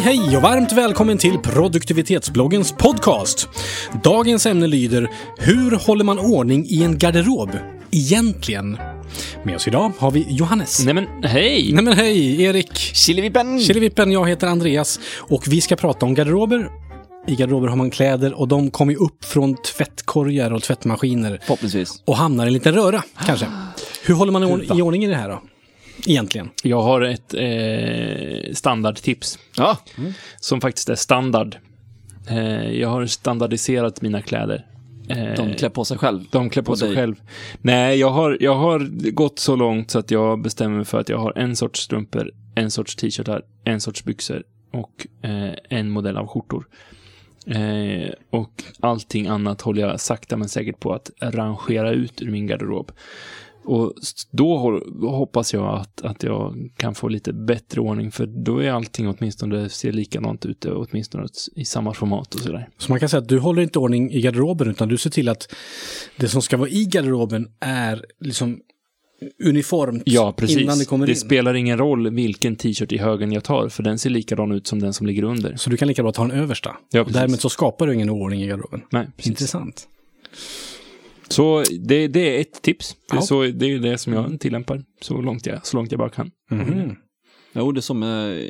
Hej hej och varmt välkommen till produktivitetsbloggens podcast. Dagens ämne lyder Hur håller man ordning i en garderob? Egentligen. Med oss idag har vi Johannes. Nej men hej! Nej men hej, Erik. Killevippen! Killevippen, jag heter Andreas och vi ska prata om garderober. I garderober har man kläder och de kommer ju upp från tvättkorgar och tvättmaskiner Förhoppningsvis. och hamnar i en liten röra, kanske. Hur håller man i ordning i det här då? Egentligen. Jag har ett eh, standardtips Ja, som faktiskt är standard. Eh, jag har standardiserat mina kläder. Eh, de klär på sig själv. de klär på och sig dig. själv. Nej, jag har, jag har gått så långt så att jag bestämmer mig för att jag har en sorts strumpor, en sorts t-shirtar, en sorts byxor och eh, en modell av skjortor. Eh, och allting annat håller jag sakta men säkert på att rangera ut ur min garderob. Och då hoppas jag att, att jag kan få lite bättre ordning, för då är allting åtminstone ser likadant ut, åtminstone i samma format och sådär. Så man kan säga att du håller inte ordning i garderoben utan du ser till att det som ska vara i garderoben är liksom uniformt Ja, precis. innan det kommer in. spelar ingen roll vilken t-shirt i högen jag tar, för den ser likadan ut som den som ligger under. Så du kan lika bra ta den översta. Ja, och därmed så skapar du ingen ordning i garderoben. Nej, precis. Intressant. Så det, det är ett tips. Det är, Ja. så, det är det som jag tillämpar så långt jag, så långt jag bara kan. Mhm. Jo, det är som med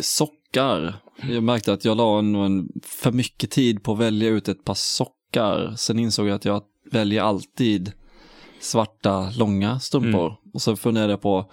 sockar. Jag märkte att jag la en, en för mycket tid på att välja ut ett par sockar. Sen insåg jag att jag väljer alltid svarta, långa strumpor. Mm. Och så funderade jag på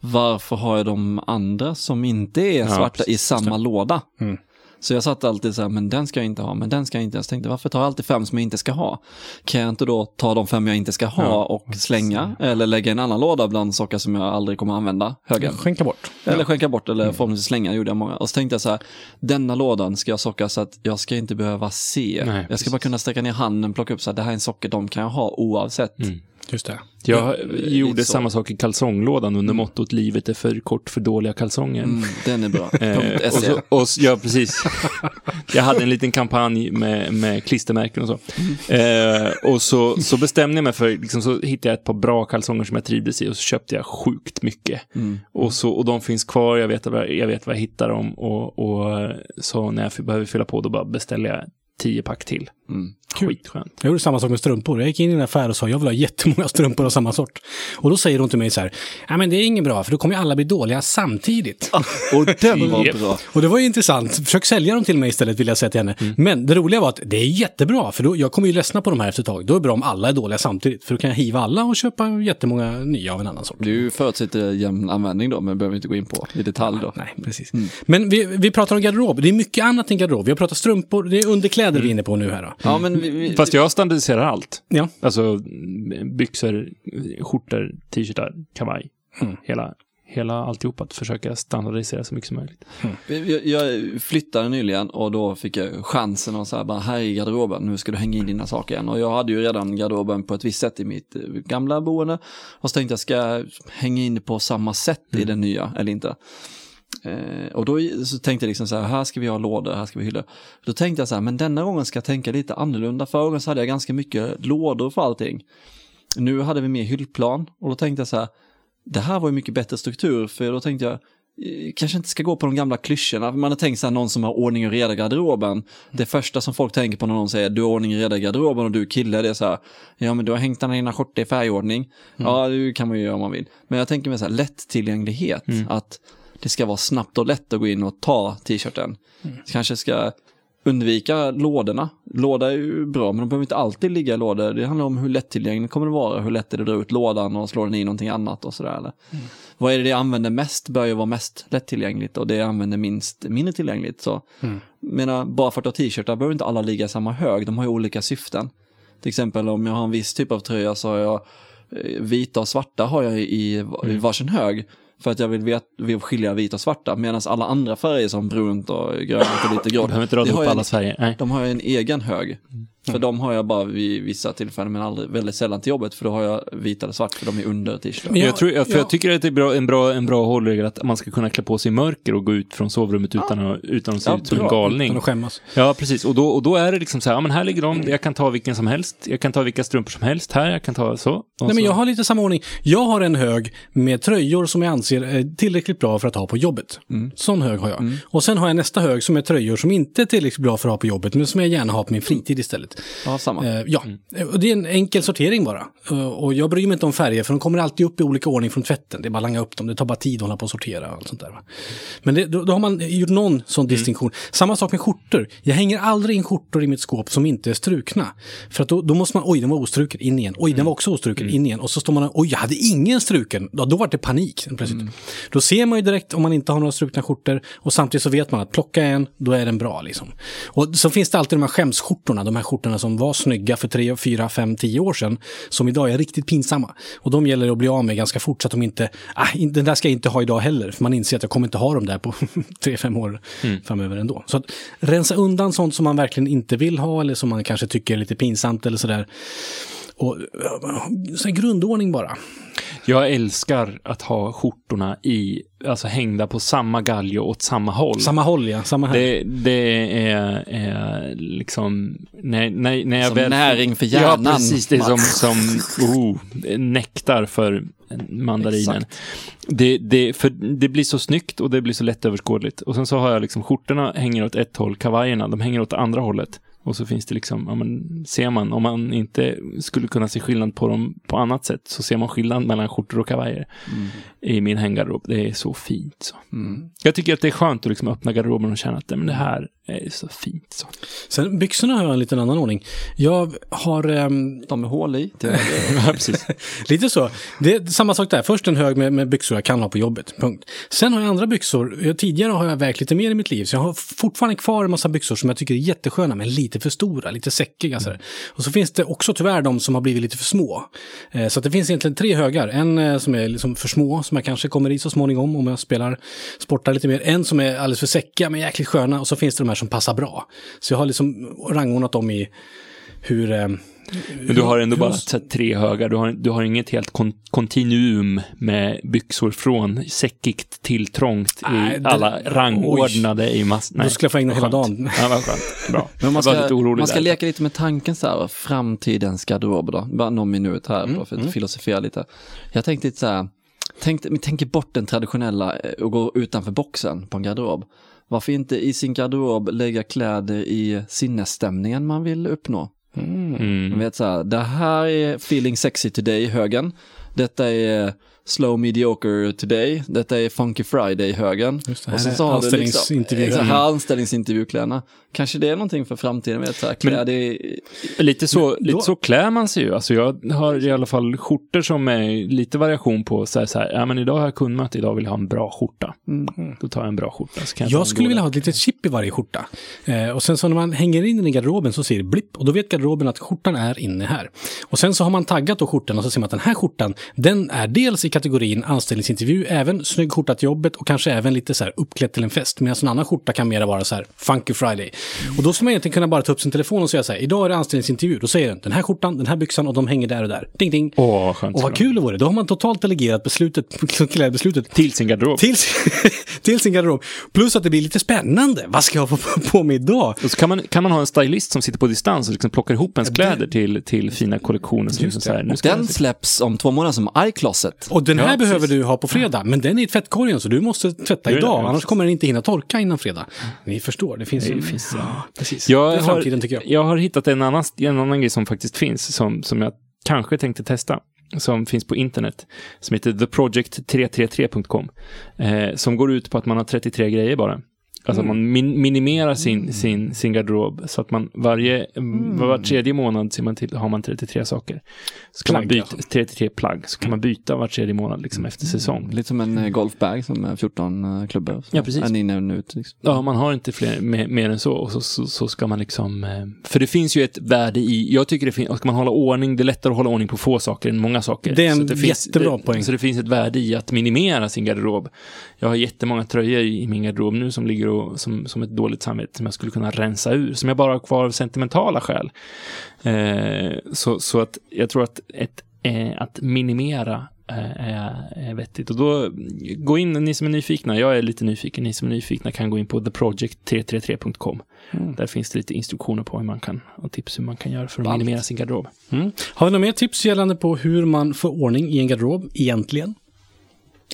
varför har jag de andra som inte är Ja, svarta i precis, samma låda? Mm. Så jag satt alltid så här, men den ska jag inte ha, men den ska jag inte. Jag tänkte, varför tar jag alltid fem som jag inte ska ha? Kan jag inte då ta de fem jag inte ska ha och slänga? Eller lägga i en annan låda bland sockar som jag aldrig kommer använda, högen? Skänka bort. Eller skänka bort eller förhoppningsvis slänga, gjorde jag många. Och så tänkte jag så här, denna lådan ska jag socka så att jag ska inte behöva se. Nej, jag ska bara kunna sträcka ner handen, plocka upp så här, det här är en socker, de kan jag ha oavsett. Mm. Just det. Jag gjorde så. samma sak i kalsonglådan under mottot livet är för kort för dåliga kalsonger. Mm, den är bra. Eh, och SE. så, och, s- ja, precis. Jag hade en liten kampanj med, med klistermärken och så. Eh, och så, så bestämde jag mig för, liksom, så hittade jag ett par bra kalsonger som jag trivdes i och så köpte jag sjukt mycket. Mm. Och, så, och de finns kvar, jag vet, vad- jag vet var jag hittar dem och, och så när jag behöver fylla på då bara beställer jag tio pack till. Mm. Skitskönt. Jag gjorde samma sak med strumpor. Jag gick in i en affär och sa jag vill ha jättemånga strumpor av samma sort. Och då säger hon till mig så här, nej men det är inget bra för då kommer ju alla bli dåliga samtidigt. Och den var bra. Och det var ju intressant. Försök sälja dem till mig istället vill jag säga till henne. Men det roliga var att det är jättebra för då, jag kommer ju ledsna på de här efter ett tag. Då är det bra om alla är dåliga samtidigt. För då kan jag hiva alla och köpa jättemånga nya av en annan sort. Du förutsätter jämn användning då, men behöver inte gå in på i detalj då. Nej, precis. Men vi, vi pratar om garderob. Det är mycket annat än garderob. Vi har pratat strumpor, det är underkläder vi är inne på nu här då. Ja, men vi, vi, Fast jag standardiserar allt. Ja. Alltså byxor, skjortor, t-shirtar, kavaj. Mm. Hela, hela alltihop att försöka standardisera så mycket som möjligt. Jag, jag flyttade nyligen och då fick jag chansen att säga bara här i garderoben, nu ska du hänga in dina saker igen. Och jag hade ju redan garderoben på ett visst sätt i mitt eh, gamla boende. Och så tänkte jag, ska jag hänga in det på samma sätt i den nya eller inte? Eh, och då så tänkte jag liksom så här, här ska vi ha lådor, här ska vi ha hyllor. Då tänkte jag så här, men denna gången ska jag tänka lite annorlunda. Förra gången så hade jag ganska mycket lådor för allting. Nu hade vi mer hyllplan och då tänkte jag så här, det här var ju mycket bättre struktur för då tänkte jag, eh, kanske inte ska gå på de gamla klyschorna. Man har tänkt så här, någon som har ordning och reda i garderoben. Det första som folk tänker på när någon säger du har ordning och reda i garderoben och du är kille, det är så här, ja men du har hängt alla dina skjortor i färgordning. Ja, det kan man ju göra om man vill. Men jag tänker mig så här, lättillgänglighet, att det ska vara snabbt och lätt att gå in och ta t-shirten. Kanske ska undvika lådorna. Låda är ju bra, men de behöver inte alltid ligga i lådor. Det handlar om hur lättillgängligt kommer det vara, hur lätt är det att dra ut lådan och slå den i någonting annat och sådär. Eller? Vad är det jag använder mest bör ju vara mest lättillgängligt och det jag använder minst mindre tillgängligt. Så, menar, bara för att ha t-shirtar behöver inte alla ligga i samma hög, de har ju olika syften. Till exempel om jag har en viss typ av tröja så har jag eh, vita och svarta har jag i, i varsin hög. För att jag vill, vet, vill skilja vita och svarta. Medan alla andra färger som brunt och grönt och lite grått. De har ju en egen hög. För de har jag bara vid vissa tillfällen men aldrig, väldigt sällan till jobbet för då har jag vit eller svart för de är under t-shirt. Men Jag, Ja, tror, jag, för jag tycker att det är bra, en, bra, en bra hållregel att man ska kunna klä på sig i mörker och gå ut från sovrummet utan, att, utan att se Ja, ut som en galning. Utan att skämmas. Ja, precis. Och då, och då är det liksom så här, ja men här ligger de, jag kan ta vilken som helst, jag kan ta vilka strumpor som helst här, jag kan ta så. Nej, men så. jag har lite samma ordning. Jag har en hög med tröjor som jag anser är tillräckligt bra för att ha på jobbet. Sån hög har jag. Och sen har jag nästa hög som är tröjor som inte är tillräckligt bra för att ha på jobbet, men som jag gärna har på min fritid istället. Ja, samma. Eh, ja, och det är en enkel sortering bara. Eh, och jag bryr mig inte om färger, för de kommer alltid upp i olika ordning från tvätten. Det är bara att langa upp dem, det tar bara tid att hålla på och sortera och allt sånt där. Va? Men det, då, då har man gjort någon sån distinktion. Samma sak med skjortor. Jag hänger aldrig in skjortor i mitt skåp som inte är strukna. För att då, då måste man, oj den var ostruken, in igen. Oj den var också ostruken, in igen. Och så står man oj jag hade ingen struken. Ja, då var det panik plötsligt. Då ser man ju direkt om man inte har några strukna skjortor. Och samtidigt så vet man att plocka en, då är den bra liksom. Och så finns det alltid de här skämsskjortorna, de här skjortorna som var snygga för tre, fyra, fem, tio år sedan. Som idag är riktigt pinsamma. Och de gäller att bli av med ganska fort så att de inte, ah, den där ska jag inte ha idag heller. För man inser att jag kommer inte ha dem där på tre, fem år framöver ändå. Så att rensa undan sånt som man verkligen inte vill ha eller som man kanske tycker är lite pinsamt eller sådär. Och så här grundordning bara. Jag älskar att ha skjortorna i, alltså hängda på samma galge och åt samma håll. Samma håll ja, samma här. Det, det är, är liksom, när, när, när jag Som väl... näring för hjärnan. Ja, precis. Det är som, som oh, nektar för mandarinen. Exakt. Det, det, för det blir så snyggt och det blir så lättöverskådligt. Och sen så har jag liksom skjortorna hänger åt ett håll, kavajerna, de hänger åt det andra hållet. Och så finns det liksom, ja men ser man, om man inte skulle kunna se skillnad på dem på annat sätt, så ser man skillnad mellan skjortor och kavajer i min hänggarderob. Det är så fint så. Mm. Jag tycker att det är skönt att liksom öppna garderoben och känna att men det här är så fint så. Sen byxorna har jag en liten annan ordning. Jag har ehm, De med hål i. Till Ja, precis. Lite så. Det är samma sak där. Först en hög med, med byxor jag kan ha på jobbet. Punkt. Sen har jag andra byxor. Jag, tidigare har jag vägt lite mer i mitt liv. Så jag har fortfarande kvar en massa byxor som jag tycker är jättesköna men lite för stora, lite säckiga. sådär. Och så finns det också tyvärr de som har blivit lite för små. Eh, så att det finns egentligen tre högar. En eh, som är liksom för små, som jag kanske kommer i så småningom om jag spelar, sportar lite mer. En som är alldeles för säckiga men jäkligt sköna. Och så finns det de här som passar bra. Så jag har liksom rangordnat dem i hur... Eh, Men du har ändå bara här, tre högar. Du har, du har inget helt kon kontinuum med byxor från säckigt till trångt Nej, i det- alla rangordnade i mass... Då skulle jag få ägna hela dagen. Ja, vad skönt. Bra. Men man ska, lite orolig man ska där. leka lite med tanken så här, framtidens garderob då. Bara någon minut här Mm, för att filosofera lite. Jag tänkte lite så här, tänk, vi tänker bort den traditionella eh, och gå utanför boxen på en garderob. Varför inte i sin garderob lägga kläder i sinnesstämningen man vill uppnå? Man Mm. vet så här, det här är feeling sexy today högen. Detta är slow mediocre today. Detta är funky friday högen. Just det, här Och sen så har du. Liksom, exakt, här anställningsintervjukläderna. Kanske det är någonting för framtiden, vet så här, kläder i, Lite så, Men då- lite så klär man sig ju. Alltså jag har i alla fall skjortor som är lite variation på så här, så här ja men idag har jag kundmöte, idag vill jag ha en bra skjorta. mm. Då tar jag en bra skjorta. Så kan jag Jag skulle vilja ha ett litet chip i varje skjorta. Eh, och sen så när man hänger in den i garderoben så ser det blipp och då vet garderoben att skjortan är inne här. Och sen så har man taggat då skjortan och så ser man att den här skjortan, den är dels i kategorin anställningsintervju, även snygg skjorta till jobbet och kanske även lite så här uppklädd till en fest. Medan en annan skjorta kan mera vara så här funky friday. Och då skulle man egentligen kunna bara ta upp sin telefon och säga så här, idag är det anställningsintervju. Då säger den, den här skjortan, den här byxan och de hänger där och där. Ding ding. Åh, vad skönt. och vad kul det vore, då har man totalt delegerat beslutet, klädbeslutet Till sin garderob. till, till sin garderob. Plus att det blir lite spännande. Vad ska jag ha på, på mig idag? Och så kan man, kan man ha en stylist som sitter på distans och liksom plockar ihop ens kläder till, till fina kollektioner. Som liksom så här, nu ska Den släpps om två månader som iCloset. Och den här Ja, behöver du ha på fredag, men den är i tvättkorgen så du måste tvätta det, idag, ja, annars kommer den inte hinna torka innan fredag. Ni förstår, det finns... Det en- finns, ja, precis. Jag det är har, framtiden tycker jag. jag har hittat en annan, en annan grej som faktiskt finns, som, som jag kanske tänkte testa, som finns på internet, som heter theproject333.com, eh, som går ut på att man har 33 grejer bara. Alltså Mm. man min, minimerar sin, sin, sin garderob så att man varje, Mm. var tredje månad ser man till, har man 33 saker. Så kan man Plagg, byta, ja. 33 plagg, så kan man byta var tredje månad liksom efter säsong. Lite som en eh, golfbag som är 14 eh, klubbor. Ja, precis. En in och ut. Liksom. Ja, man har inte fler, mer, mer än så. Och så, så, så ska man liksom... eh, För det finns ju ett värde i... Jag tycker det finns... Ska man hålla ordning, det är lättare att hålla ordning på få saker än många saker. Det är en Så finns, jättebra det, poäng. Så det finns ett värde i att minimera sin garderob. Jag har jättemånga tröjor i min garderob nu som ligger och som, som ett dåligt samvete som jag skulle kunna rensa ur, som jag bara har kvar av sentimentala skäl. Eh, så, så att jag tror att ett, eh, att minimera eh, är, är vettigt. Och då, gå in, ni som är nyfikna, jag är lite nyfiken, ni som är nyfikna kan gå in på theproject333.com. Mm. Där finns det lite instruktioner på hur man kan, och tips hur man kan göra för att Ballt. minimera sin garderob. Mm. Har vi några mer tips gällande på hur man får ordning i en garderob egentligen?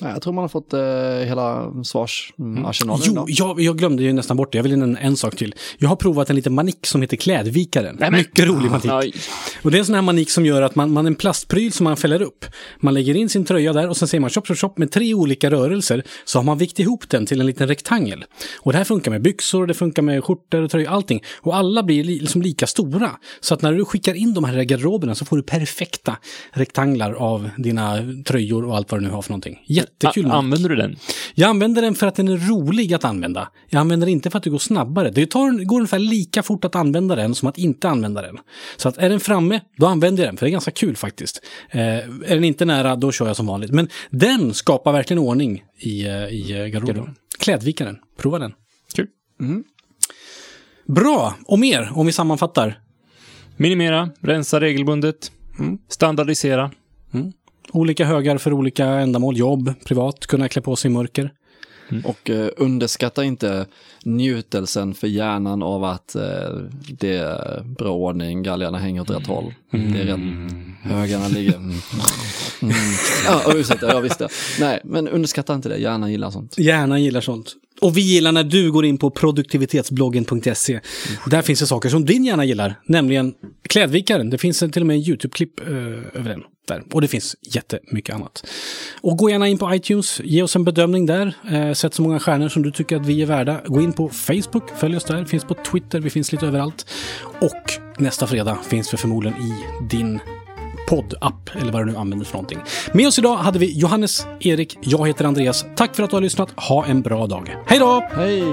Ja, jag tror man har fått eh, hela svarsarsenalen Jo, idag. jag, jag glömde ju nästan bort det. Jag vill nämna en sak till. Jag har provat en liten manik som heter Klädvikaren. Nej, Mycket rolig manik. Oj. Och det är en sån här manik som gör att man, man en plastpryl som man fäller upp. Man lägger in sin tröja där och sen säger man chop, chop, chop med tre olika rörelser. Så har man vikt ihop den till en liten rektangel. Och det här funkar med byxor, det funkar med skjortor och tröjor, allting. Och alla blir li, liksom lika stora. Så att när du skickar in de här garderoberna så får du perfekta rektanglar av dina tröjor och allt vad du nu har för någonting. Jättekul A-. Använder du den? Jag använder den för att den är rolig att använda. Jag använder den inte för att det går snabbare. Det tar, går ungefär lika fort att använda den som att inte använda den. Så att är den framme, då använder jag den, för det är ganska kul faktiskt. Eh, är den inte nära, då kör jag som vanligt. Men den skapar verkligen ordning i, eh, i garderoben. Klädvikaren, prova den. Kul. Bra, och mer om vi sammanfattar. Minimera, rensa regelbundet, standardisera. Olika högar för olika ändamål, jobb, privat, kunna klä på sig i mörker. Och eh, underskatta inte njutelsen för hjärnan av att eh, det är bra ordning, galgarna hänger åt rätt håll. Det är rätt, högarna ligger... Mm. Mm. Ja, och ursäkta, jag visste. Nej, men underskatta inte det, hjärnan gillar sånt. Hjärnan gillar sånt. Och vi gillar när du går in på produktivitetsbloggen.se. Där finns det saker som din hjärna gillar, nämligen Klädvikaren. Det finns en- till och med en YouTube-klipp eh, över den. Där. Och det finns jättemycket annat. Och gå gärna in på iTunes, ge oss en bedömning där. Eh, sätt så många stjärnor som du tycker att vi är värda. Gå in på Facebook, följ oss där. Finns på Twitter, vi finns lite överallt. Och nästa fredag finns vi förmodligen i din poddapp eller vad du nu använder för någonting. Med oss idag hade vi Johannes, Erik, jag heter Andreas. Tack för att du har lyssnat. Ha en bra dag. Hej då! Hej!